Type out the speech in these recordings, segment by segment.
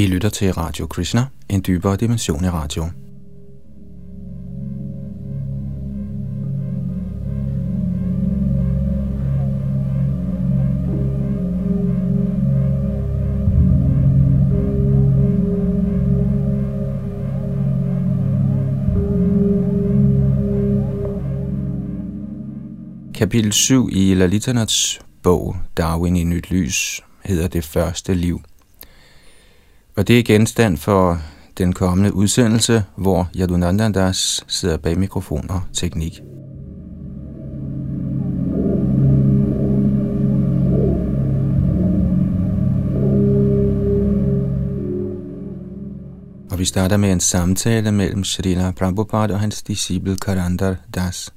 I lytter til Radio Krishna, en dybere dimension i radio. Kapitel 7 i Lalitanats bog Darwin i nyt lys hedder det første liv. Og det er genstand for den kommende udsendelse, hvor Yadunandandas sidder bag mikrofon og teknik. Og vi starter med en samtale mellem Srila Prabhupada og hans disciple Karandar Das.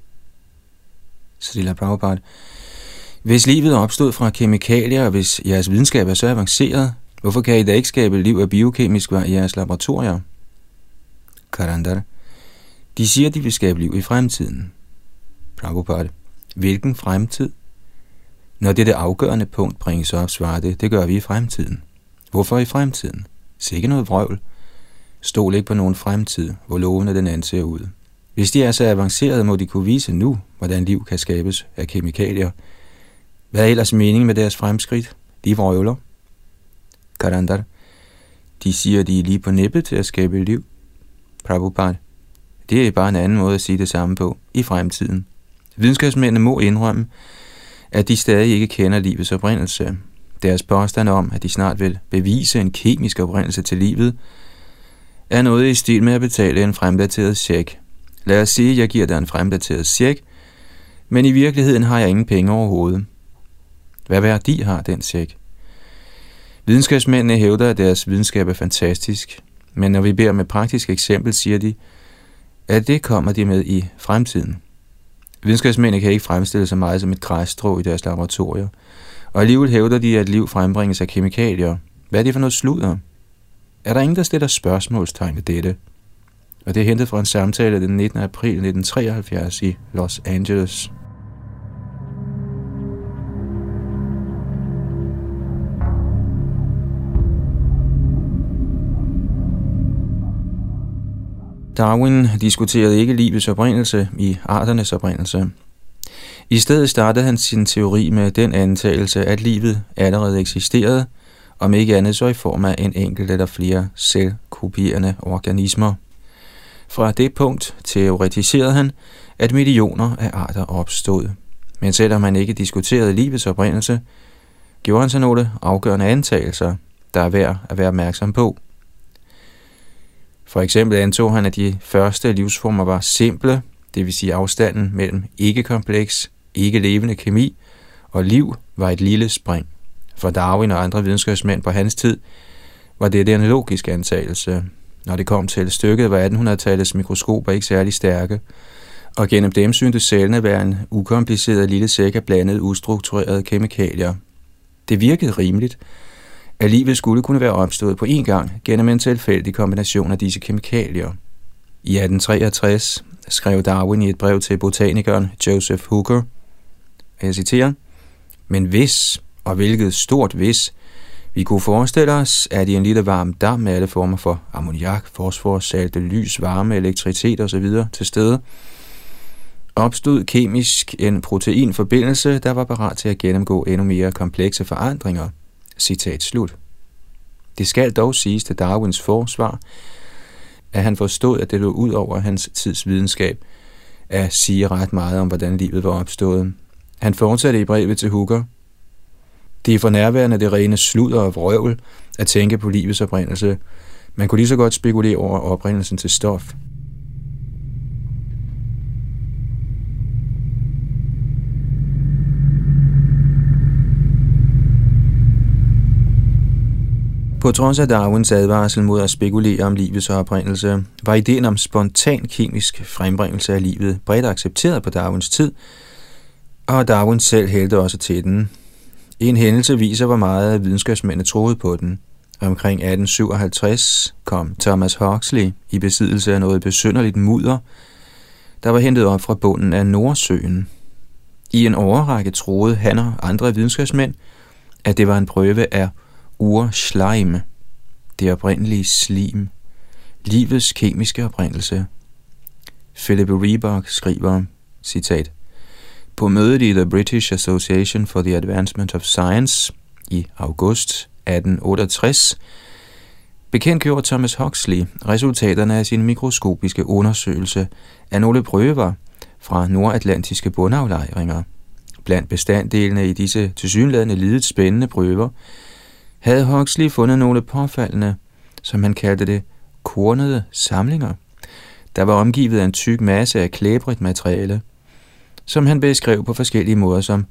Srila Prabhupada, hvis livet opstod fra kemikalier, og hvis jeres videnskab er så avanceret, hvorfor kan I da ikke skabe liv af biokemisk var i jeres laboratorier? Karandar, de siger, de vil skabe liv i fremtiden. Prabhupada, hvilken fremtid? Når det afgørende punkt bringes op, svarer det, det gør vi i fremtiden. Hvorfor i fremtiden? Sikke noget vrøvl. Stol ikke på nogen fremtid, hvor lovende den anser ud. Hvis de er så avancerede, må de kunne vise nu, hvordan liv kan skabes af kemikalier. Hvad er ellers meningen med deres fremskridt? De vrøvler. Karandar. De siger, de er lige på nippet til at skabe liv. Prabhupada. Det er bare en anden måde at sige det samme på i fremtiden. Videnskabsmændene må indrømme, at de stadig ikke kender livets oprindelse. Deres påstand om, at de snart vil bevise en kemisk oprindelse til livet, er noget i stil med at betale en fremdateret check Lad os sige, at jeg giver dig en fremdateret check, men i virkeligheden har jeg ingen penge overhovedet. Hvad værdi har den check? Videnskabsmændene hævder, at deres videnskab er fantastisk, men når vi beder med praktisk eksempel, siger de, at det kommer de med i fremtiden. Videnskabsmændene kan ikke fremstille så meget som et græsstrå i deres laboratorier, og alligevel hævder de, at liv frembringes af kemikalier. Hvad er det for noget sludder? Er der ingen, der stiller spørgsmålstegn ved dette? og det er hentet fra en samtale den 19. april 1973 i Los Angeles. Darwin diskuterede ikke livets oprindelse i arternes oprindelse. I stedet startede han sin teori med den antagelse, at livet allerede eksisterede, om ikke andet så i form af en enkelt eller flere selvkopierende organismer. Fra det punkt teoretiserede han, at millioner af arter opstod. Men selvom man ikke diskuterede livets oprindelse, gjorde han sig nogle afgørende antagelser, der er værd at være opmærksom på. For eksempel antog han, at de første livsformer var simple, det vil sige afstanden mellem ikke-kompleks, ikke-levende kemi og liv var et lille spring. For Darwin og andre videnskabsmænd på hans tid var det en logisk antagelse, når det kom til stykket, var 1800-tallets mikroskoper ikke særlig stærke, og gennem dem syntes cellerne være en ukompliceret lille sæk af blandet ustrukturerede kemikalier. Det virkede rimeligt, at livet skulle kunne være opstået på én gang gennem en tilfældig kombination af disse kemikalier. I 1863 skrev Darwin i et brev til botanikeren Joseph Hooker, jeg citerer, men hvis, og hvilket stort hvis, vi kunne forestille os, at i en lille varm dam med alle former for ammoniak, fosfor, salte, lys, varme, elektricitet osv. til stede, opstod kemisk en proteinforbindelse, der var parat til at gennemgå endnu mere komplekse forandringer. Citat slut. Det skal dog siges til Darwins forsvar, at han forstod, at det lå ud over hans tids videnskab at sige ret meget om, hvordan livet var opstået. Han fortsatte i brevet til Hooker – det er for nærværende det rene sludder og vrøvl at tænke på livets oprindelse. Man kunne lige så godt spekulere over oprindelsen til stof. På trods af Darwins advarsel mod at spekulere om livets oprindelse, var ideen om spontan kemisk frembringelse af livet bredt accepteret på Darwins tid, og Darwin selv hældte også til den. En hændelse viser, hvor meget videnskabsmændene troede på den. Omkring 1857 kom Thomas Huxley i besiddelse af noget besynderligt mudder, der var hentet op fra bunden af Nordsøen. I en overrække troede han og andre videnskabsmænd, at det var en prøve af urschleim. det oprindelige slim, livets kemiske oprindelse. Philip Reebok skriver, citat, På mødet i The British Association for the Advancement of Science i august 1868 bekendtgjorde Thomas Huxley resultaterne af sin mikroskopiske undersøgelse af nogle prøver fra nordatlantiske bundaflejringer. Blandt bestanddelene i disse tilsyneladende lidet spændende prøver havde Huxley fundet nogle påfaldende, som han kaldte det, kornede samlinger, der var omgivet af en tyk masse af klæbrigt materiale, som han beskrev på forskellige måder som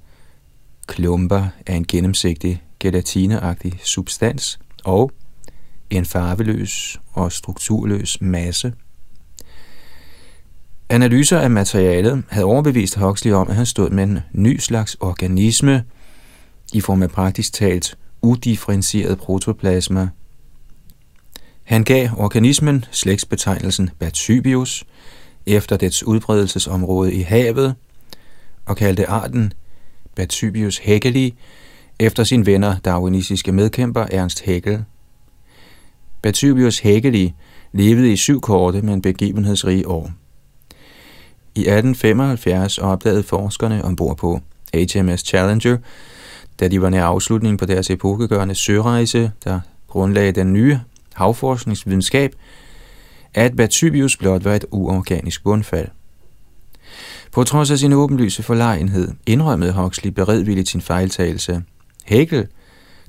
klumper af en gennemsigtig, gelatineagtig substans og en farveløs og strukturløs masse. Analyser af materialet havde overbevist Huxley om, at han stod med en ny slags organisme i form af praktisk talt udifferentieret protoplasma. Han gav organismen slægtsbetegnelsen Bathybius efter dets udbredelsesområde i havet og kaldte arten Bathybius hegeli efter sin venner darwinistiske medkæmper Ernst Haeckel. Bathybius hegeli levede i syv korte, men begivenhedsrige år. I 1875 opdagede forskerne ombord på HMS Challenger, da de var nær afslutningen på deres epokegørende sørejse, der grundlagde den nye havforskningsvidenskab, at Bathybius blot var et uorganisk bundfald. På trods af sin åbenlyse forlegenhed indrømmede Huxley beredvilligt sin fejltagelse. Hegel,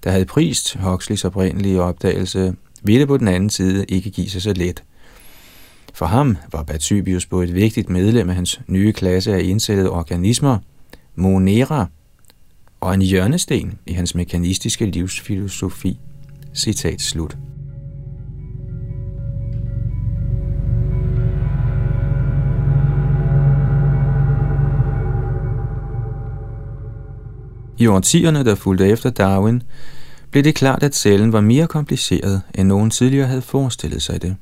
der havde prist Huxleys oprindelige opdagelse, ville på den anden side ikke give sig så let. For ham var Bathybius både et vigtigt medlem af hans nye klasse af indsættede organismer, Monera, og en hjørnesten i hans mekanistiske livsfilosofi. Citat slut. I årtierne, der fulgte efter Darwin, blev det klart, at cellen var mere kompliceret, end nogen tidligere havde forestillet sig det.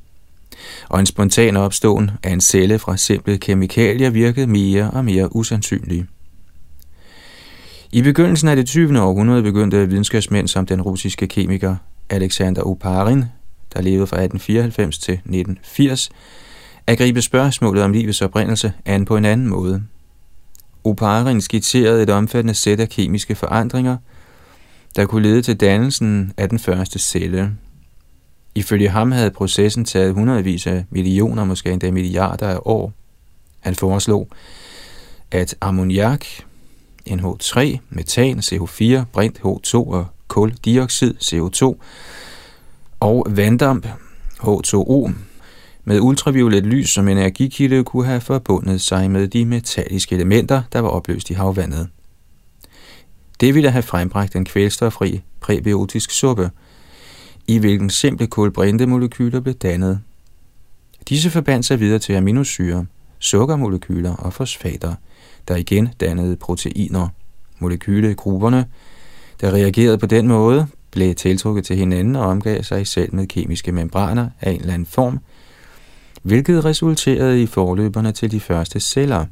Og en spontan opståen af en celle fra simple kemikalier virkede mere og mere usandsynlig. I begyndelsen af det 20. århundrede begyndte videnskabsmænd som den russiske kemiker Alexander Oparin, der levede fra 1894 til 1980, at gribe spørgsmålet om livets oprindelse an på en anden måde – Oparin skitserede et omfattende sæt af kemiske forandringer, der kunne lede til dannelsen af den første celle. Ifølge ham havde processen taget hundredvis af millioner, måske endda milliarder af år. Han foreslog, at ammoniak, NH3, metan, CO4, brint H2 og kuldioxid, CO2, og vanddamp, H2O, med ultraviolet lys som energikilde kunne have forbundet sig med de metalliske elementer, der var opløst i havvandet. Det ville have frembragt en kvælstoffri præbiotisk suppe, i hvilken simple kulbrintemolekyler blev dannet. Disse forbandt sig videre til aminosyre, sukkermolekyler og fosfater, der igen dannede proteiner. Molekylegrupperne, der reagerede på den måde, blev tiltrukket til hinanden og omgav sig selv med kemiske membraner af en eller anden form – hvilket resulterede i forløberne til de første celler.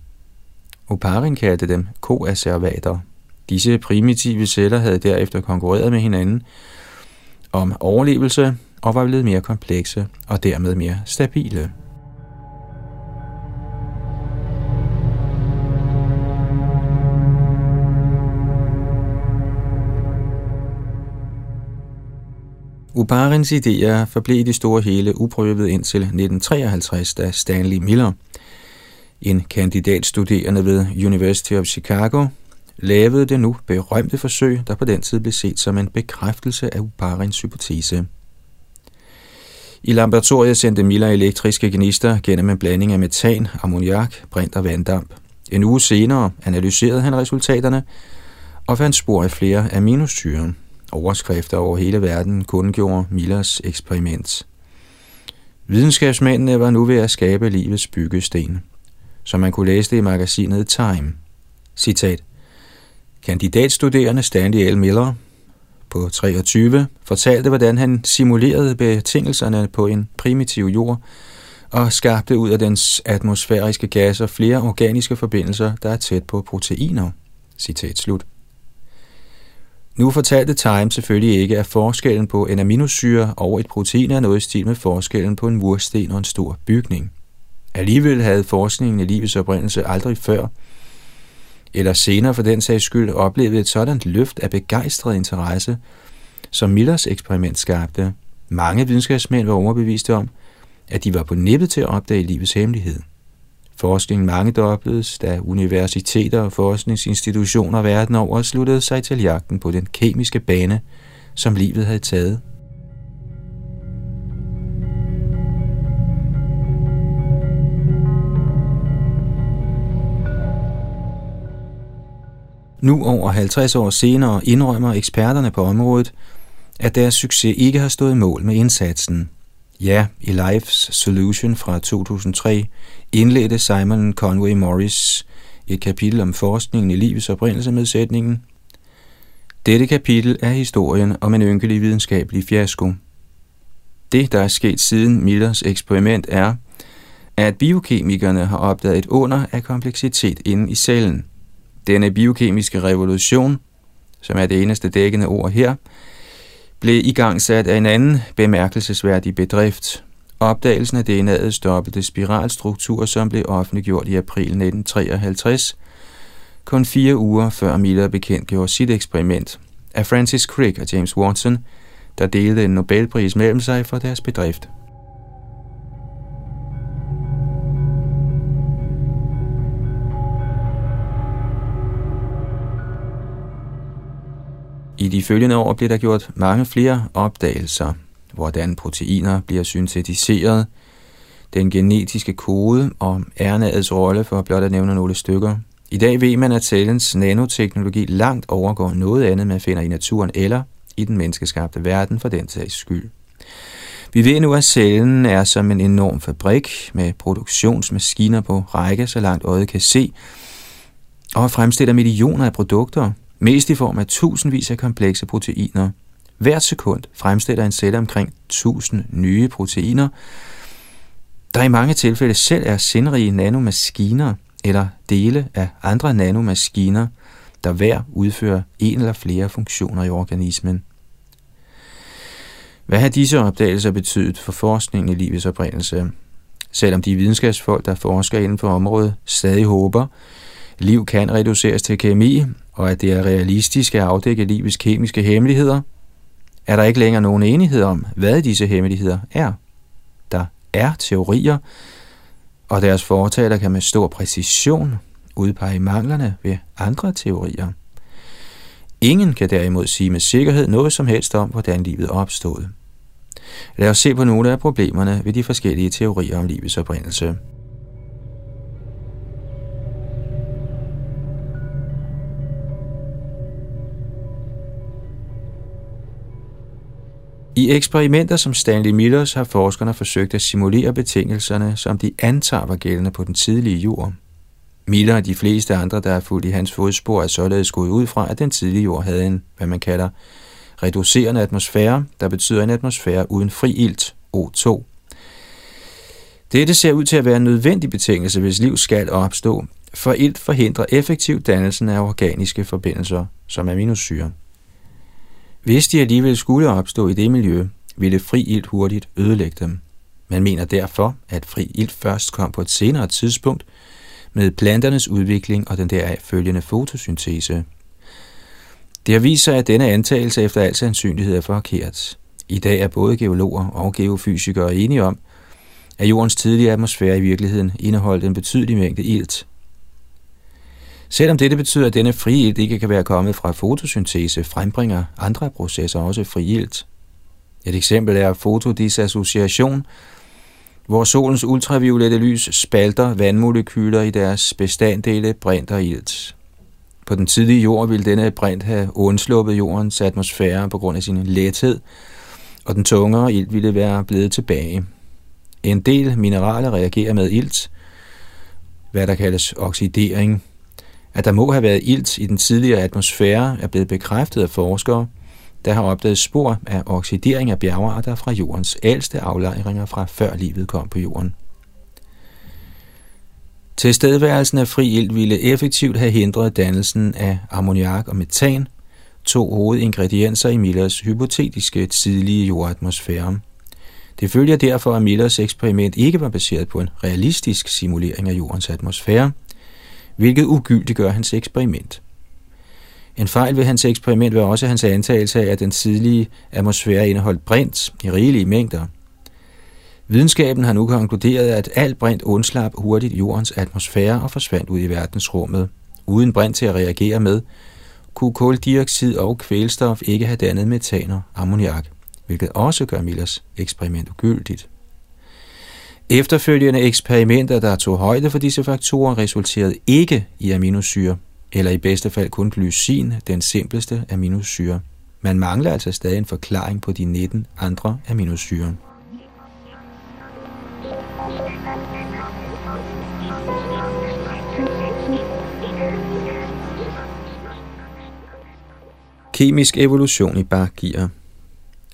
Oparin kaldte dem koacervater. Disse primitive celler havde derefter konkurreret med hinanden om overlevelse og var blevet mere komplekse og dermed mere stabile. Uparins idéer forblev i det store hele uprøvet indtil 1953, da Stanley Miller, en kandidatstuderende ved University of Chicago, lavede det nu berømte forsøg, der på den tid blev set som en bekræftelse af Uparins hypotese. I laboratoriet sendte Miller elektriske gnister gennem en blanding af metan, ammoniak, brint og vanddamp. En uge senere analyserede han resultaterne og fandt spor af flere aminosyre, Overskrifter over hele verden kundgjorde Millers eksperiment. Videnskabsmændene var nu ved at skabe livets byggesten, som man kunne læse det i magasinet Time. Citat. Kandidatstuderende Stanley L. Miller på 23 fortalte, hvordan han simulerede betingelserne på en primitiv jord og skabte ud af dens atmosfæriske gasser flere organiske forbindelser, der er tæt på proteiner. Citat slut. Nu fortalte Time selvfølgelig ikke, at forskellen på en aminosyre og et protein er noget i stil med forskellen på en mursten og en stor bygning. Alligevel havde forskningen i livets oprindelse aldrig før, eller senere for den sags skyld, oplevet et sådan løft af begejstret interesse, som Millers eksperiment skabte. Mange videnskabsmænd var overbeviste om, at de var på nippet til at opdage livets hemmelighed. Forskningen mangedobledes, da universiteter og forskningsinstitutioner verden over sluttede sig til jagten på den kemiske bane, som livet havde taget. Nu over 50 år senere indrømmer eksperterne på området, at deres succes ikke har stået mål med indsatsen. Ja, i Life's Solution fra 2003 indledte Simon Conway Morris et kapitel om forskningen i livets oprindelse med sætningen Dette kapitel er historien om en ynkelig videnskabelig fiasko. Det, der er sket siden Millers eksperiment, er, at biokemikerne har opdaget et under af kompleksitet inde i cellen. Denne biokemiske revolution, som er det eneste dækkende ord her, blev igangsat af en anden bemærkelsesværdig bedrift. Opdagelsen af DNA'ets dobbelte spiralstruktur, som blev offentliggjort i april 1953, kun fire uger før Miller bekendtgjorde sit eksperiment, af Francis Crick og James Watson, der delte en Nobelpris mellem sig for deres bedrift. De følgende år blev der gjort mange flere opdagelser, hvordan proteiner bliver syntetiseret, den genetiske kode og RNA'ets rolle for blot at nævne nogle stykker. I dag ved man, at cellens nanoteknologi langt overgår noget andet, man finder i naturen eller i den menneskeskabte verden for den sags skyld. Vi ved nu, at cellen er som en enorm fabrik med produktionsmaskiner på række, så langt øjet kan se, og fremstiller millioner af produkter, mest i form af tusindvis af komplekse proteiner. Hvert sekund fremstiller en celle omkring 1000 nye proteiner, der i mange tilfælde selv er sindrige nanomaskiner eller dele af andre nanomaskiner, der hver udfører en eller flere funktioner i organismen. Hvad har disse opdagelser betydet for forskningen i livets oprindelse? Selvom de videnskabsfolk, der forsker inden for området, stadig håber, liv kan reduceres til kemi, og at det er realistisk at afdække livets kemiske hemmeligheder, er der ikke længere nogen enighed om, hvad disse hemmeligheder er. Der er teorier, og deres fortaler kan med stor præcision udpege manglerne ved andre teorier. Ingen kan derimod sige med sikkerhed noget som helst om, hvordan livet opstod. Lad os se på nogle af problemerne ved de forskellige teorier om livets oprindelse. I eksperimenter som Stanley Millers har forskerne forsøgt at simulere betingelserne, som de antager var gældende på den tidlige jord. Miller og de fleste andre, der er fulgt i hans fodspor, er således gået ud fra, at den tidlige jord havde en, hvad man kalder, reducerende atmosfære, der betyder en atmosfære uden fri ilt, O2. Dette ser ud til at være en nødvendig betingelse, hvis liv skal opstå, for ilt forhindrer effektiv dannelsen af organiske forbindelser, som aminosyre. Hvis de alligevel skulle opstå i det miljø, ville fri ilt hurtigt ødelægge dem. Man mener derfor, at fri ilt først kom på et senere tidspunkt med planternes udvikling og den deraf følgende fotosyntese. Det har vist sig, at denne antagelse efter al sandsynlighed er forkert. I dag er både geologer og geofysikere enige om, at jordens tidlige atmosfære i virkeligheden indeholdt en betydelig mængde ilt, Selvom dette betyder, at denne frie ilt ikke kan være kommet fra fotosyntese, frembringer andre processer også fri ilt. Et eksempel er fotodisassociation, hvor solens ultraviolette lys spalter vandmolekyler i deres bestanddele brint og ilt. På den tidlige jord ville denne brint have undsluppet jordens atmosfære på grund af sin lethed, og den tungere ilt ville være blevet tilbage. En del mineraler reagerer med ilt, hvad der kaldes oxidering, at der må have været ilt i den tidligere atmosfære er blevet bekræftet af forskere, der har opdaget spor af oxidering af bjergarter fra jordens ældste aflejringer fra før livet kom på jorden. Tilstedeværelsen af fri ilt ville effektivt have hindret dannelsen af ammoniak og metan, to hovedingredienser i Millers hypotetiske tidlige jordatmosfære. Det følger derfor, at Millers eksperiment ikke var baseret på en realistisk simulering af jordens atmosfære, hvilket ugyldiggør hans eksperiment. En fejl ved hans eksperiment var også hans antagelse af, at den tidlige atmosfære indeholdt brint i rigelige mængder. Videnskaben har nu konkluderet, at alt brint undslap hurtigt jordens atmosfære og forsvandt ud i verdensrummet. Uden brint til at reagere med, kunne koldioxid og kvælstof ikke have dannet metan og ammoniak, hvilket også gør Millers eksperiment ugyldigt. Efterfølgende eksperimenter, der tog højde for disse faktorer, resulterede ikke i aminosyre, eller i bedste fald kun glycin, den simpleste aminosyre. Man mangler altså stadig en forklaring på de 19 andre aminosyre. Kemisk evolution i bakgear.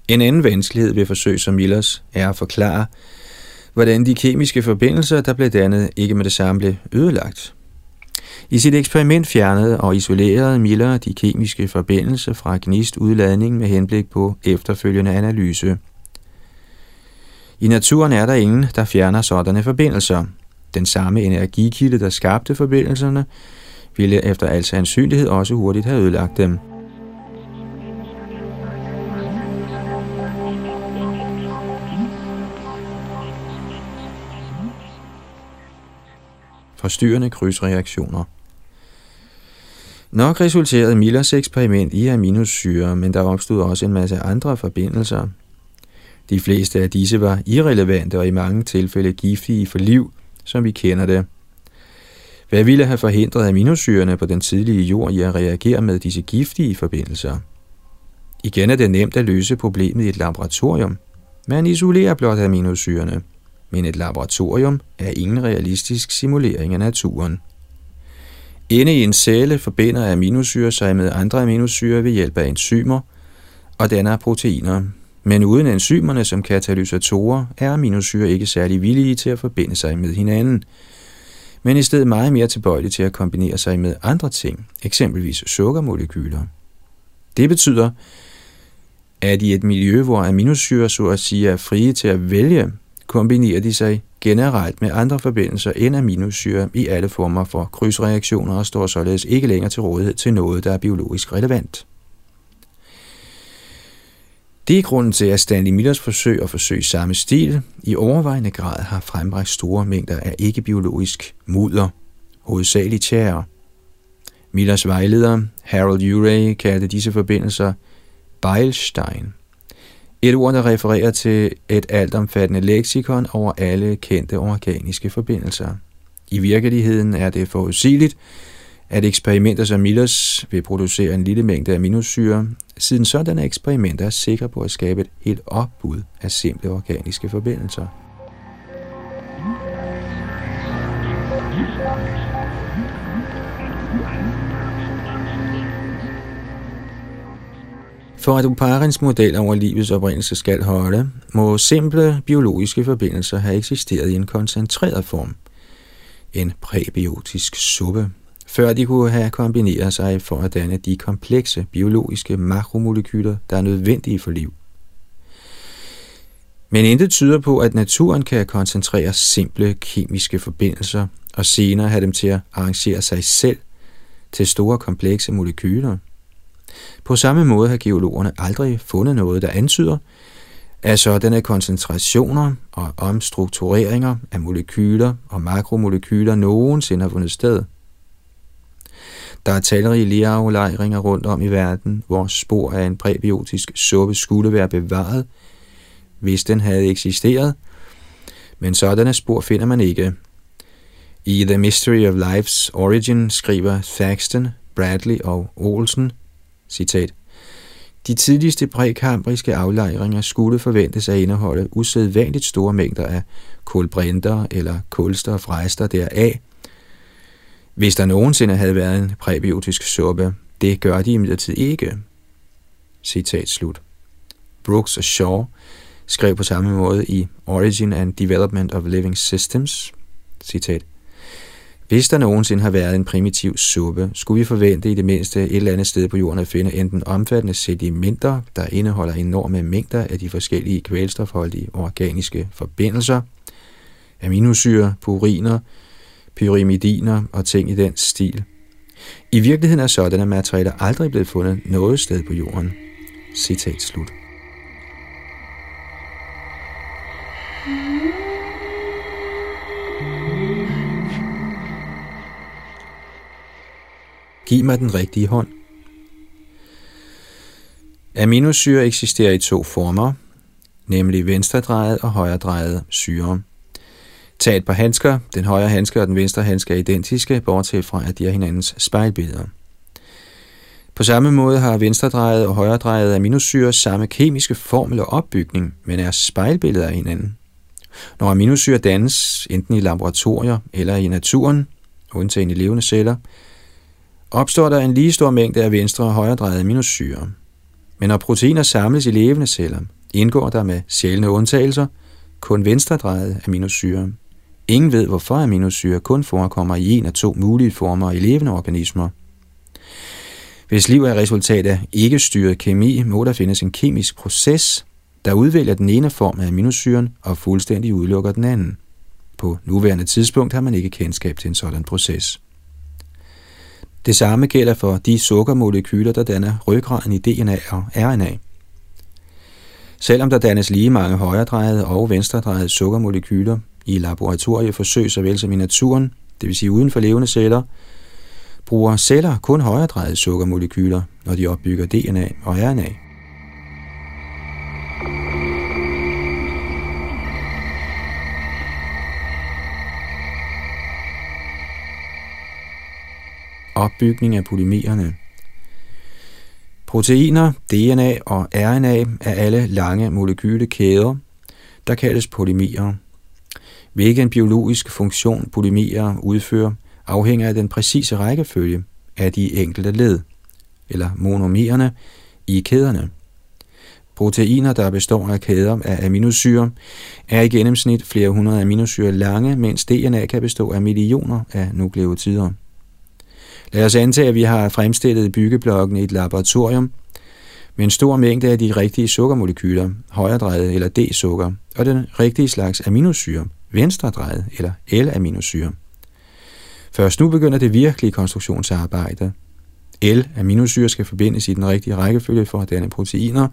En anden vanskelighed ved forsøg som Millers er at forklare, hvordan de kemiske forbindelser, der blev dannet, ikke med det samme blev ødelagt. I sit eksperiment fjernede og isolerede Miller de kemiske forbindelser fra gnistudladningen med henblik på efterfølgende analyse. I naturen er der ingen, der fjerner sådanne forbindelser. Den samme energikilde, der skabte forbindelserne, ville efter al sandsynlighed også hurtigt have ødelagt dem. Forstyrrende krydsreaktioner. Nok resulterede Millers eksperiment i aminosyre, men der opstod også en masse andre forbindelser. De fleste af disse var irrelevante og i mange tilfælde giftige for liv, som vi kender det. Hvad ville have forhindret aminosyrene på den tidlige jord i at reagere med disse giftige forbindelser? Igen er det nemt at løse problemet i et laboratorium. Man isolerer blot aminosyrene – men et laboratorium er ingen realistisk simulering af naturen. Inde i en celle forbinder aminosyre sig med andre aminosyre ved hjælp af enzymer og danner proteiner. Men uden enzymerne som katalysatorer er aminosyre ikke særlig villige til at forbinde sig med hinanden, men i stedet meget mere tilbøjelige til at kombinere sig med andre ting, eksempelvis sukkermolekyler. Det betyder, at i et miljø, hvor aminosyre så at sige er frie til at vælge, kombinerer de sig generelt med andre forbindelser end aminosyre i alle former for krydsreaktioner og står således ikke længere til rådighed til noget, der er biologisk relevant. Det er grunden til, at Stanley Millers forsøg og forsøg samme stil i overvejende grad har frembragt store mængder af ikke-biologisk mudder, hovedsageligt tjære. Millers vejleder, Harold Urey, kaldte disse forbindelser Beilstein – et ord, der refererer til et altomfattende leksikon over alle kendte organiske forbindelser. I virkeligheden er det forudsigeligt, at eksperimenter som Millers vil producere en lille mængde aminosyre, siden sådanne eksperimenter er sikre på at skabe et helt opbud af simple organiske forbindelser. For at Uparins model over livets oprindelse skal holde, må simple biologiske forbindelser have eksisteret i en koncentreret form, en præbiotisk suppe, før de kunne have kombineret sig for at danne de komplekse biologiske makromolekyler, der er nødvendige for liv. Men intet tyder på, at naturen kan koncentrere simple kemiske forbindelser og senere have dem til at arrangere sig selv til store komplekse molekyler. På samme måde har geologerne aldrig fundet noget, der antyder, at sådanne koncentrationer og omstruktureringer af molekyler og makromolekyler nogensinde har fundet sted. Der er talrige leraflejringer rundt om i verden, hvor spor af en præbiotisk suppe skulle være bevaret, hvis den havde eksisteret, men sådanne spor finder man ikke. I The Mystery of Life's Origin skriver Thaxton, Bradley og Olsen – Citat. De tidligste prækambriske aflejringer skulle forventes at indeholde usædvanligt store mængder af kulbrinter eller kulstofrester deraf, hvis der nogensinde havde været en præbiotisk suppe. Det gør de imidlertid ikke. Citat slut. Brooks og Shaw skrev på samme måde i Origin and Development of Living Systems, citat, hvis der nogensinde har været en primitiv suppe, skulle vi forvente i det mindste et eller andet sted på jorden at finde enten omfattende sedimenter, der indeholder enorme mængder af de forskellige kvælstofholdige organiske forbindelser, aminosyre, puriner, pyrimidiner og ting i den stil. I virkeligheden er sådanne materialer aldrig blevet fundet noget sted på jorden. Citat slut. Giv mig den rigtige hånd. Aminosyre eksisterer i to former, nemlig venstredrejet og højredrejet syre. Tag et par handsker. Den højre handske og den venstre handske er identiske, bortset fra at de er hinandens spejlbilleder. På samme måde har venstredrejet og højredrejet aminosyre samme kemiske formel og opbygning, men er spejlbilleder af hinanden. Når aminosyre dannes, enten i laboratorier eller i naturen, undtagen i levende celler, opstår der en lige stor mængde af venstre- og højredrejede aminosyre. Men når proteiner samles i levende celler, indgår der med sjældne undtagelser kun venstredrejede aminosyre. Ingen ved, hvorfor aminosyre kun forekommer i en af to mulige former i levende organismer. Hvis liv er resultat af ikke-styret kemi, må der findes en kemisk proces, der udvælger den ene form af aminosyren og fuldstændig udelukker den anden. På nuværende tidspunkt har man ikke kendskab til en sådan proces. Det samme gælder for de sukkermolekyler, der danner ryggraden i DNA og RNA. Selvom der dannes lige mange højredrejede og venstredrejede sukkermolekyler i laboratorieforsøg såvel som i naturen, det vil sige uden for levende celler, bruger celler kun højredrejede sukkermolekyler, når de opbygger DNA og RNA. Opbygning af polymererne. Proteiner, DNA og RNA er alle lange molekylekæder, der kaldes polymerer. Hvilken biologisk funktion polymerer udfører, afhænger af den præcise rækkefølge af de enkelte led, eller monomererne, i kæderne. Proteiner, der består af kæder af aminosyre, er i gennemsnit flere hundrede aminosyre lange, mens DNA kan bestå af millioner af nukleotider. Lad os antage, at vi har fremstillet byggeblokkene i et laboratorium med en stor mængde af de rigtige sukkermolekyler, højredrejet eller D-sukker, og den rigtige slags aminosyre, venstredrejet eller L-aminosyre. Først nu begynder det virkelige konstruktionsarbejde. L-aminosyre skal forbindes i den rigtige rækkefølge for at danne proteiner,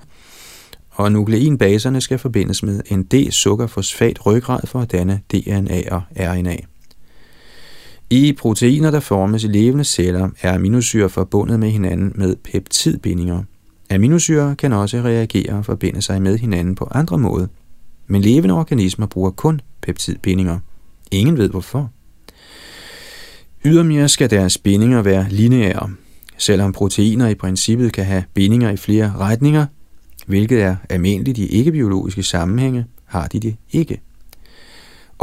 og nukleinbaserne skal forbindes med en D-sukkerfosfat ryggrad for at danne DNA og RNA. I proteiner, der formes i levende celler, er aminosyre forbundet med hinanden med peptidbindinger. Aminosyre kan også reagere og forbinde sig med hinanden på andre måder, men levende organismer bruger kun peptidbindinger. Ingen ved hvorfor. Ydermere skal deres bindinger være lineære. Selvom proteiner i princippet kan have bindinger i flere retninger, hvilket er almindeligt i ikke-biologiske sammenhænge, har de det ikke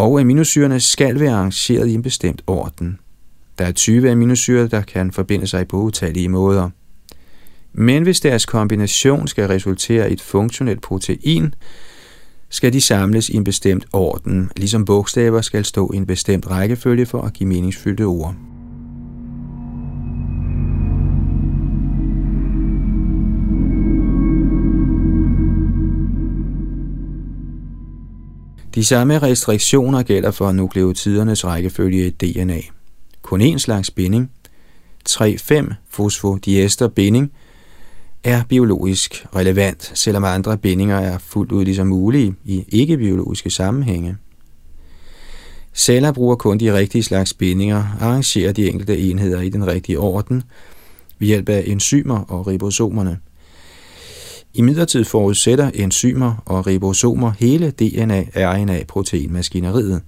og aminosyrene skal være arrangeret i en bestemt orden. Der er 20 aminosyrer, der kan forbinde sig på utallige måder. Men hvis deres kombination skal resultere i et funktionelt protein, skal de samles i en bestemt orden, ligesom bogstaver skal stå i en bestemt rækkefølge for at give meningsfyldte ord. De samme restriktioner gælder for nukleotidernes rækkefølge i DNA. Kun én slags binding, 3,5-fosfodiesterbinding, er biologisk relevant, selvom andre bindinger er fuldt ud ligesom mulige i ikke-biologiske sammenhænge. Celler bruger kun de rigtige slags bindinger, arrangerer de enkelte enheder i den rigtige orden ved hjælp af enzymer og ribosomerne – i midlertid forudsætter enzymer og ribosomer hele DNA-RNA-proteinmaskineriet.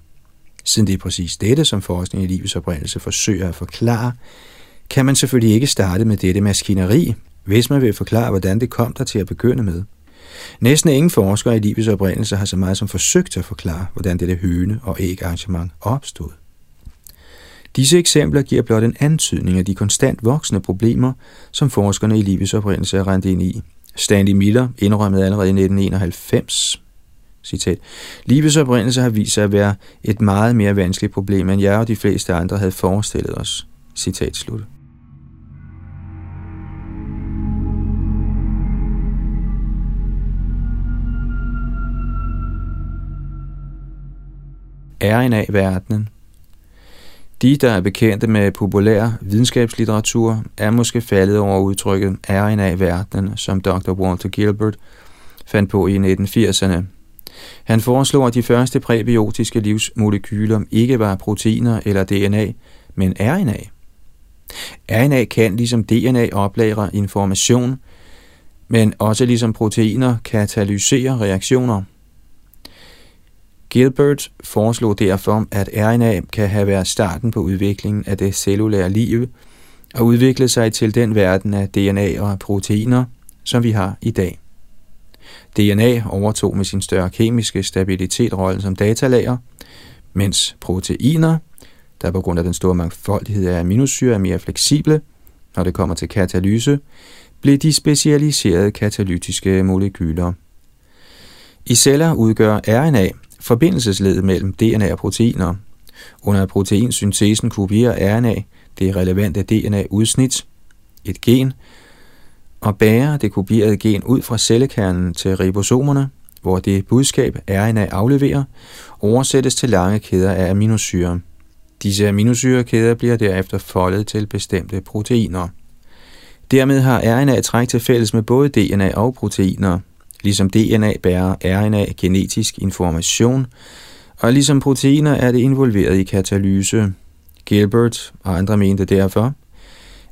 Siden det er præcis dette, som forskning i livets oprindelse forsøger at forklare, kan man selvfølgelig ikke starte med dette maskineri, hvis man vil forklare, hvordan det kom der til at begynde med. Næsten ingen forskere i livets oprindelse har så meget som forsøgt at forklare, hvordan dette høne- og æg-arrangement opstod. Disse eksempler giver blot en antydning af de konstant voksende problemer, som forskerne i livets oprindelse er rent ind i, Stanley Miller indrømmede allerede i 1991, Citat. Livets oprindelse har vist sig at være et meget mere vanskeligt problem, end jeg og de fleste andre havde forestillet os. Citat slut. RNA-verdenen de, der er bekendte med populær videnskabslitteratur, er måske faldet over udtrykket RNA-verdenen, som Dr. Walter Gilbert fandt på i 1980'erne. Han foreslog, at de første præbiotiske livsmolekyler ikke var proteiner eller DNA, men RNA. RNA kan ligesom DNA oplære information, men også ligesom proteiner katalysere reaktioner. Gilbert foreslog derfor, at RNA kan have været starten på udviklingen af det cellulære liv og udvikle sig til den verden af DNA og proteiner, som vi har i dag. DNA overtog med sin større kemiske stabilitet rollen som datalager, mens proteiner, der på grund af den store mangfoldighed af aminosyre er mere fleksible, når det kommer til katalyse, blev de specialiserede katalytiske molekyler. I celler udgør RNA forbindelsesledet mellem DNA og proteiner. Under proteinsyntesen kopierer RNA det relevante DNA-udsnit, et gen, og bærer det kopierede gen ud fra cellekernen til ribosomerne, hvor det budskab RNA afleverer, oversættes til lange kæder af aminosyre. Disse aminosyrekæder bliver derefter foldet til bestemte proteiner. Dermed har RNA træk til fælles med både DNA og proteiner – Ligesom DNA bærer RNA genetisk information, og ligesom proteiner er det involveret i katalyse. Gilbert og andre mente derfor,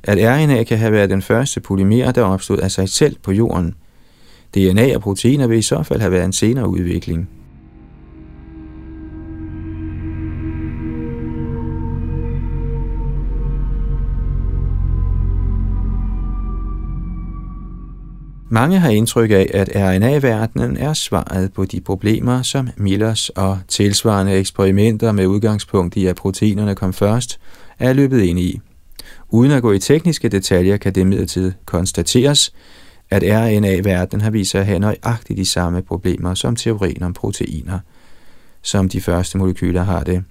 at RNA kan have været den første polymer, der opstod af sig selv på jorden. DNA og proteiner vil i så fald have været en senere udvikling. Mange har indtryk af, at RNA-verdenen er svaret på de problemer, som Millers og tilsvarende eksperimenter med udgangspunkt i, at proteinerne kom først, er løbet ind i. Uden at gå i tekniske detaljer, kan det midlertid konstateres, at RNA-verdenen har vist sig at have nøjagtigt de samme problemer som teorien om proteiner, som de første molekyler har det.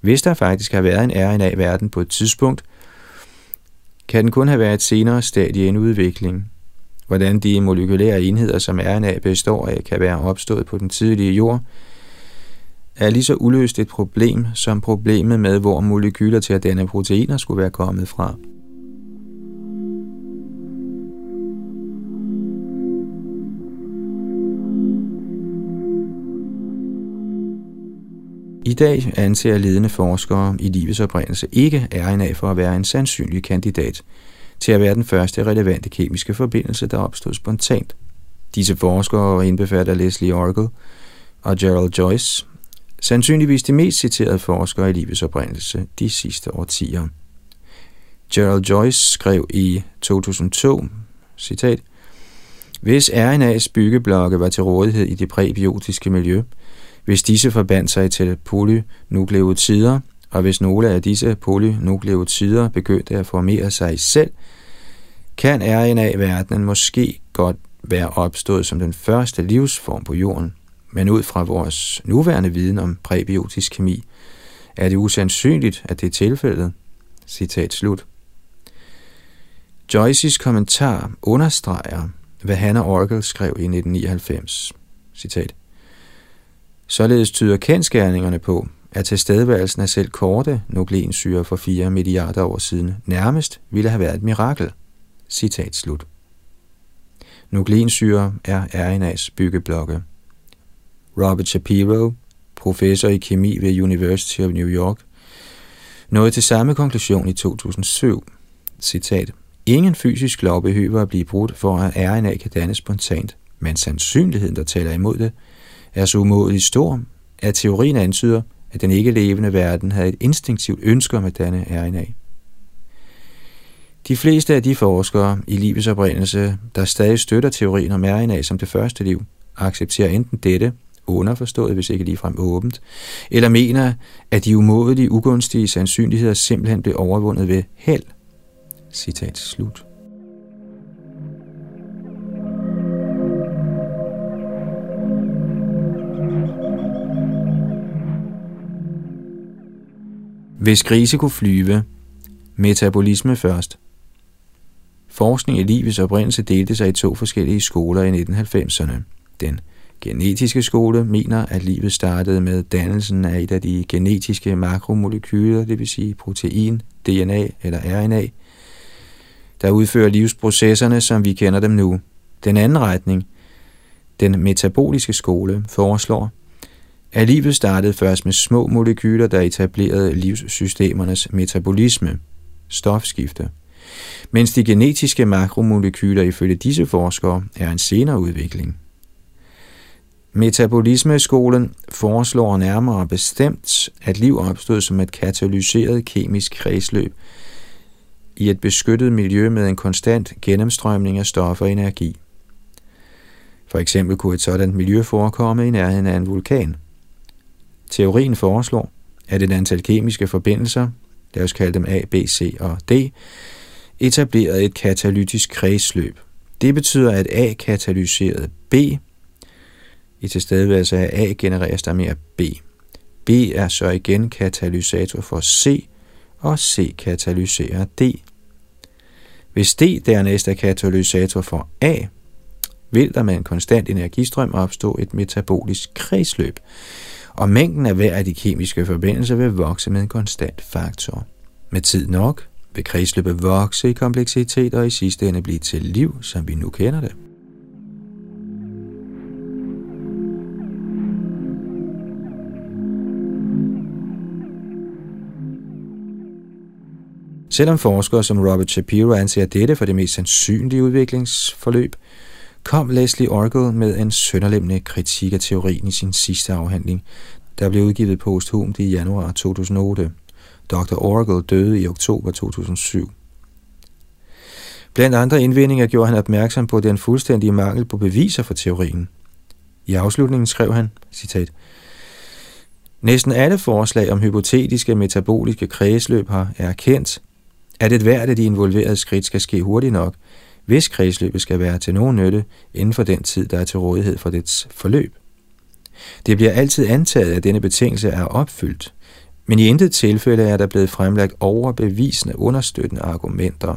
Hvis der faktisk har været en RNA-verden på et tidspunkt, kan den kun have været et senere stadie i en udvikling – Hvordan de molekylære enheder, som RNA består af, kan være opstået på den tidlige jord, er lige så uløst et problem som problemet med, hvor molekyler til at danne proteiner skulle være kommet fra. I dag anser ledende forskere i livets oprindelse ikke RNA for at være en sandsynlig kandidat til at være den første relevante kemiske forbindelse, der opstod spontant. Disse forskere indbefatter Leslie Orgel og Gerald Joyce, sandsynligvis de mest citerede forskere i livets oprindelse de sidste årtier. Gerald Joyce skrev i 2002, citat, Hvis RNA's byggeblokke var til rådighed i det præbiotiske miljø, hvis disse forbandt sig til polynukleotider, og hvis nogle af disse polynukleotider begyndte at formere sig selv, kan RNA-verdenen måske godt være opstået som den første livsform på jorden, men ud fra vores nuværende viden om præbiotisk kemi, er det usandsynligt, at det er tilfældet. Citat slut. Joyce's kommentar understreger, hvad Hannah Orgel skrev i 1999. Citat. Således tyder kendskærningerne på, at tilstedeværelsen af selv korte nukleinsyre for 4 milliarder år siden nærmest ville have været et mirakel. Citat slut. Nukleinsyre er RNA's byggeblokke. Robert Shapiro, professor i kemi ved University of New York, nåede til samme konklusion i 2007. Citat. Ingen fysisk lov behøver at blive brudt for, at RNA kan dannes spontant, men sandsynligheden, der taler imod det, er så umådeligt stor, at teorien antyder, at den ikke levende verden havde et instinktivt ønske om at danne RNA. De fleste af de forskere i livets oprindelse, der stadig støtter teorien om RNA som det første liv, accepterer enten dette, underforstået, hvis ikke ligefrem åbent, eller mener, at de umådelige ugunstige sandsynligheder simpelthen blev overvundet ved held. Citat slut. Hvis grise kunne flyve, metabolisme først. Forskning i livets oprindelse delte sig i to forskellige skoler i 1990'erne. Den genetiske skole mener, at livet startede med dannelsen af et af de genetiske makromolekyler, det vil sige protein, DNA eller RNA, der udfører livsprocesserne, som vi kender dem nu. Den anden retning, den metaboliske skole, foreslår, at livet startede først med små molekyler, der etablerede livssystemernes metabolisme, stofskifte, mens de genetiske makromolekyler ifølge disse forskere er en senere udvikling. Metabolismeskolen foreslår nærmere bestemt, at liv opstod som et katalyseret kemisk kredsløb i et beskyttet miljø med en konstant gennemstrømning af stoffer og energi. For eksempel kunne et sådan miljø forekomme i nærheden af en vulkan. Teorien foreslår, at et antal kemiske forbindelser, lad os kalde dem A, B, C og D, etablerede et katalytisk kredsløb. Det betyder, at A katalyserede B, i tilstedeværelse af A genereres der mere B. B er så igen katalysator for C, og C katalyserer D. Hvis D dernæst er katalysator for A, vil der med en konstant energistrøm opstå et metabolisk kredsløb, og mængden af hver af de kemiske forbindelser vil vokse med en konstant faktor. Med tid nok vil kredsløbet vokse i kompleksitet og i sidste ende blive til liv, som vi nu kender det. Selvom forskere som Robert Shapiro anser dette for det mest sandsynlige udviklingsforløb, kom Leslie Orgel med en sønderlemmende kritik af teorien i sin sidste afhandling, der blev udgivet posthumt i januar 2008. Dr. Orgel døde i oktober 2007. Blandt andre indvendinger gjorde han opmærksom på den fuldstændige mangel på beviser for teorien. I afslutningen skrev han, citat, Næsten alle forslag om hypotetiske metaboliske kredsløb har erkendt, at et hvert af de involverede skridt skal ske hurtigt nok, hvis kredsløbet skal være til nogen nytte inden for den tid, der er til rådighed for dets forløb. Det bliver altid antaget, at denne betingelse er opfyldt, men i intet tilfælde er der blevet fremlagt overbevisende understøttende argumenter.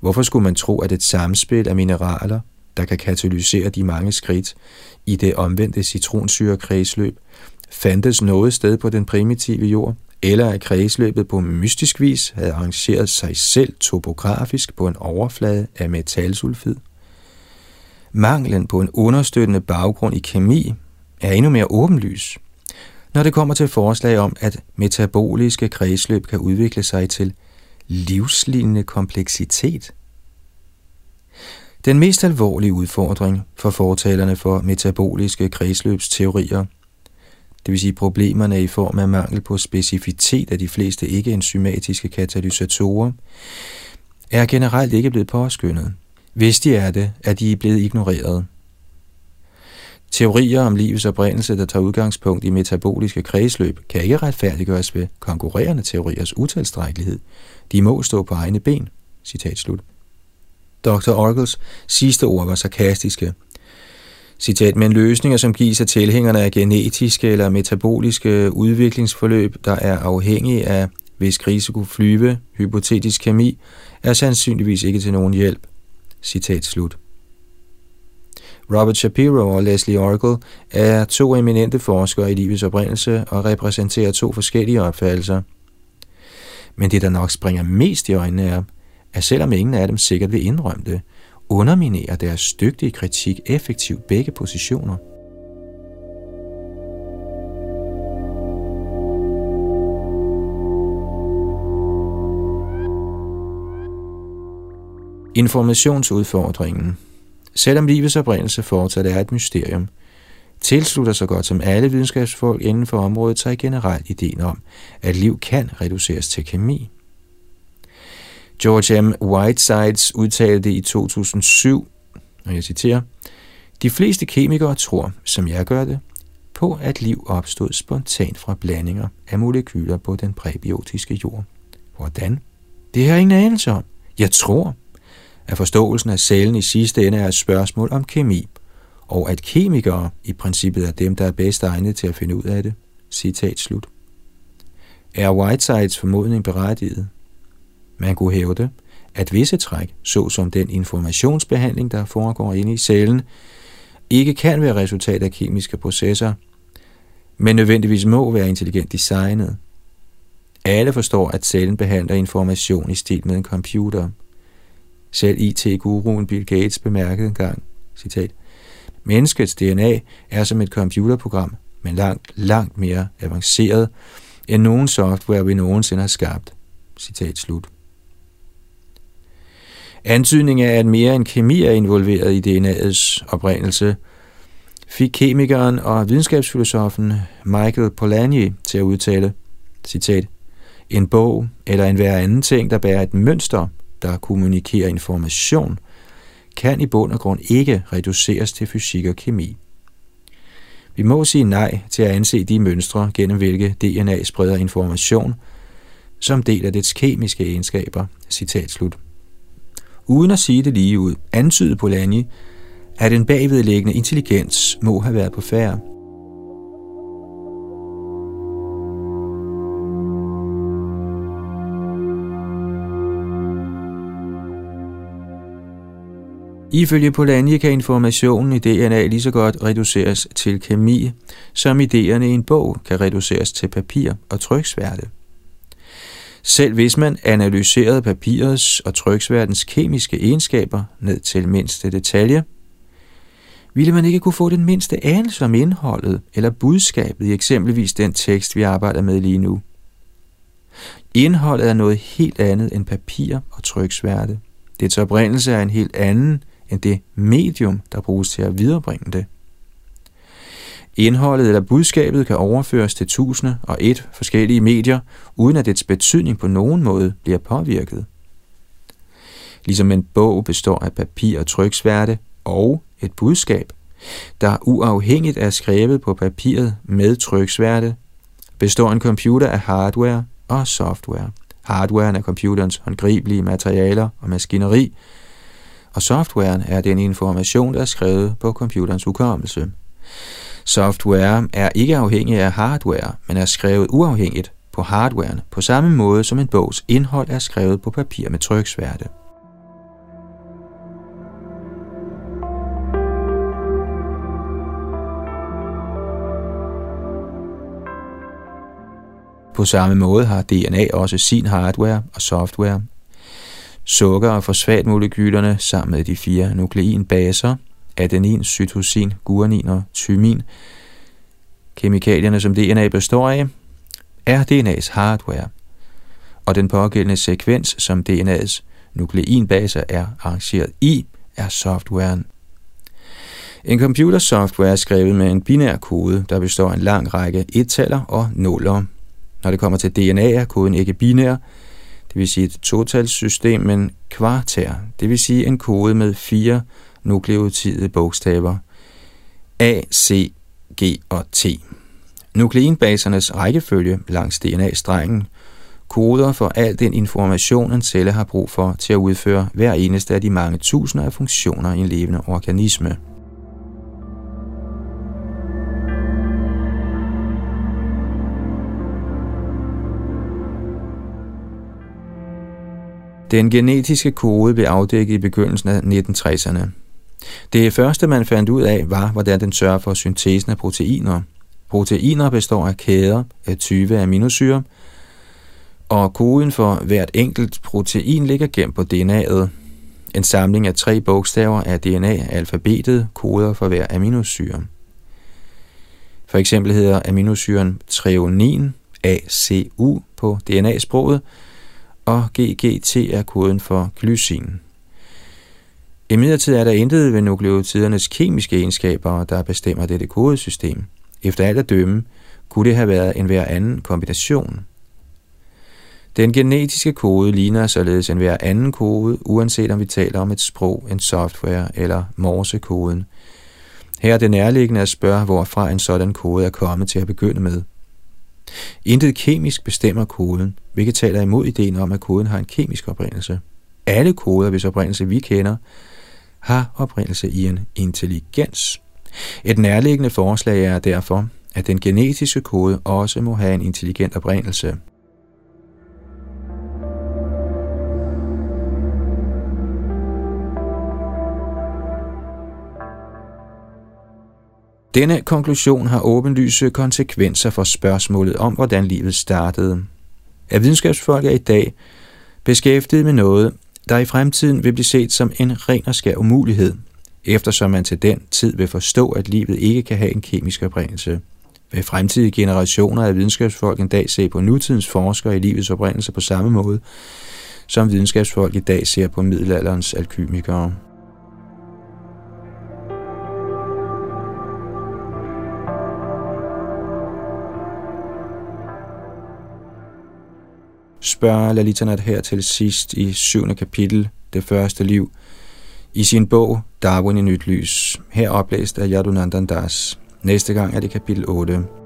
Hvorfor skulle man tro, at et samspil af mineraler, der kan katalysere de mange skridt i det omvendte citronsyrekredsløb, fandtes noget sted på den primitive jord, eller at kredsløbet på mystisk vis havde arrangeret sig selv topografisk på en overflade af metalsulfid. Manglen på en understøttende baggrund i kemi er endnu mere åbenlys, når det kommer til forslag om, at metaboliske kredsløb kan udvikle sig til livslignende kompleksitet. Den mest alvorlige udfordring for fortalerne for metaboliske kredsløbsteorier – det vil sige problemerne i form af mangel på specificitet af de fleste ikke-enzymatiske katalysatorer, er generelt ikke blevet påskyndet. Hvis de er det, er de blevet ignoreret. Teorier om livets oprindelse, der tager udgangspunkt i metaboliske kredsløb, kan ikke retfærdiggøres ved konkurrerende teoriers utilstrækkelighed. De må stå på egne ben. Citat slut. Dr. Orgels sidste ord var sarkastiske, Citat, men løsninger, som gives af tilhængerne af genetiske eller metaboliske udviklingsforløb, der er afhængige af, hvis krise kunne flyve, hypotetisk kemi, er sandsynligvis ikke til nogen hjælp. Citat slut. Robert Shapiro og Leslie Orgel er to eminente forskere i livets oprindelse og repræsenterer to forskellige opfattelser. Men det, der nok springer mest i øjnene er, at selvom ingen af dem sikkert vil indrømme det, underminerer deres dygtige kritik effektivt begge positioner. Informationsudfordringen Selvom livets oprindelse fortsat er et mysterium, tilslutter så godt som alle videnskabsfolk inden for området sig generelt ideen om, at liv kan reduceres til kemi. George M. Whitesides udtalte i 2007, og jeg citerer, De fleste kemikere tror, som jeg gør det, på at liv opstod spontant fra blandinger af molekyler på den præbiotiske jord. Hvordan? Det har jeg ingen anelse om. Jeg tror, at forståelsen af cellen i sidste ende er et spørgsmål om kemi, og at kemikere i princippet er dem, der er bedst egnet til at finde ud af det. Citat slut. er Whitesides formodning berettiget. Man kunne hævde, at visse træk, såsom den informationsbehandling, der foregår inde i cellen, ikke kan være resultat af kemiske processer, men nødvendigvis må være intelligent designet. Alle forstår, at cellen behandler information i stil med en computer. Selv IT-guruen Bill Gates bemærkede engang, citat, Menneskets DNA er som et computerprogram, men langt, langt mere avanceret end nogen software, vi nogensinde har skabt. Citat slut. Antydning af, at mere end kemi er involveret i DNA's oprindelse, fik kemikeren og videnskabsfilosofen Michael Polanyi til at udtale, citat, en bog eller en hver anden ting, der bærer et mønster, der kommunikerer information, kan i bund og grund ikke reduceres til fysik og kemi. Vi må sige nej til at anse de mønstre, gennem hvilke DNA spreder information, som del af dets kemiske egenskaber. Citat slut. Uden at sige det lige ud, antydede Polanyi, at en bagvedliggende intelligens må have været på færre. Ifølge Polanyi kan informationen i DNA lige så godt reduceres til kemi, som idéerne i en bog kan reduceres til papir og tryksværte. Selv hvis man analyserede papirets og tryksværtens kemiske egenskaber ned til mindste detalje, ville man ikke kunne få den mindste anelse om indholdet eller budskabet i eksempelvis den tekst, vi arbejder med lige nu. Indholdet er noget helt andet end papir og tryksværte. Dets oprindelse er en helt anden end det medium, der bruges til at viderebringe det. Indholdet eller budskabet kan overføres til tusinde og et forskellige medier, uden at dets betydning på nogen måde bliver påvirket. Ligesom en bog består af papir og tryksværte og et budskab, der uafhængigt er skrevet på papiret med tryksværte, består en computer af hardware og software. Hardwaren er computerens håndgribelige materialer og maskineri, og softwaren er den information, der er skrevet på computerens hukommelse. Software er ikke afhængig af hardware, men er skrevet uafhængigt på hardwaren, på samme måde som en bogs indhold er skrevet på papir med tryksværte. På samme måde har DNA også sin hardware og software. Sukker- og fosfatmolekylerne sammen med de fire nukleinbaser, adenin, cytosin, guanin og thymin, kemikalierne som DNA består af, er DNA's hardware, og den pågældende sekvens, som DNA's nukleinbase er arrangeret i, er softwaren. En computersoftware er skrevet med en binær kode, der består af en lang række ettaller og nuller. Når det kommer til DNA, er koden ikke binær, det vil sige et totalsystem, men kvartær, det vil sige en kode med fire nukleotide bogstaver A, C, G og T. Nukleinbasernes rækkefølge langs DNA-strengen koder for al den information, en celle har brug for til at udføre hver eneste af de mange tusinder af funktioner i en levende organisme. Den genetiske kode blev afdækket i begyndelsen af 1960'erne. Det første, man fandt ud af, var, hvordan den sørger for syntesen af proteiner. Proteiner består af kæder af 20 aminosyre, og koden for hvert enkelt protein ligger gemt på DNA'et. En samling af tre bogstaver af DNA-alfabetet koder for hver aminosyre. For eksempel hedder aminosyren treonin ACU på DNA-sproget, og GGT er koden for glycin. I midlertid er der intet ved nukleotidernes kemiske egenskaber, der bestemmer dette kodesystem. Efter alt at dømme, kunne det have været en hver anden kombination. Den genetiske kode ligner således en hver anden kode, uanset om vi taler om et sprog, en software eller morsekoden. Her er det nærliggende at spørge, hvorfra en sådan kode er kommet til at begynde med. Intet kemisk bestemmer koden, hvilket taler imod ideen om, at koden har en kemisk oprindelse. Alle koder, hvis oprindelse vi kender, har oprindelse i en intelligens. Et nærliggende forslag er derfor, at den genetiske kode også må have en intelligent oprindelse. Denne konklusion har åbenlyse konsekvenser for spørgsmålet om, hvordan livet startede. At videnskabsfolk er i dag beskæftiget med noget, der i fremtiden vil blive set som en ren og skær umulighed, eftersom man til den tid vil forstå, at livet ikke kan have en kemisk oprindelse. Vil fremtidige generationer af videnskabsfolk en dag se på nutidens forskere i livets oprindelse på samme måde, som videnskabsfolk i dag ser på middelalderens alkymikere. Spørger Lalitanat her til sidst i syvende kapitel, det første liv, i sin bog Darwin i nyt lys, her oplæst af Yadunandandas. Næste gang er det kapitel 8.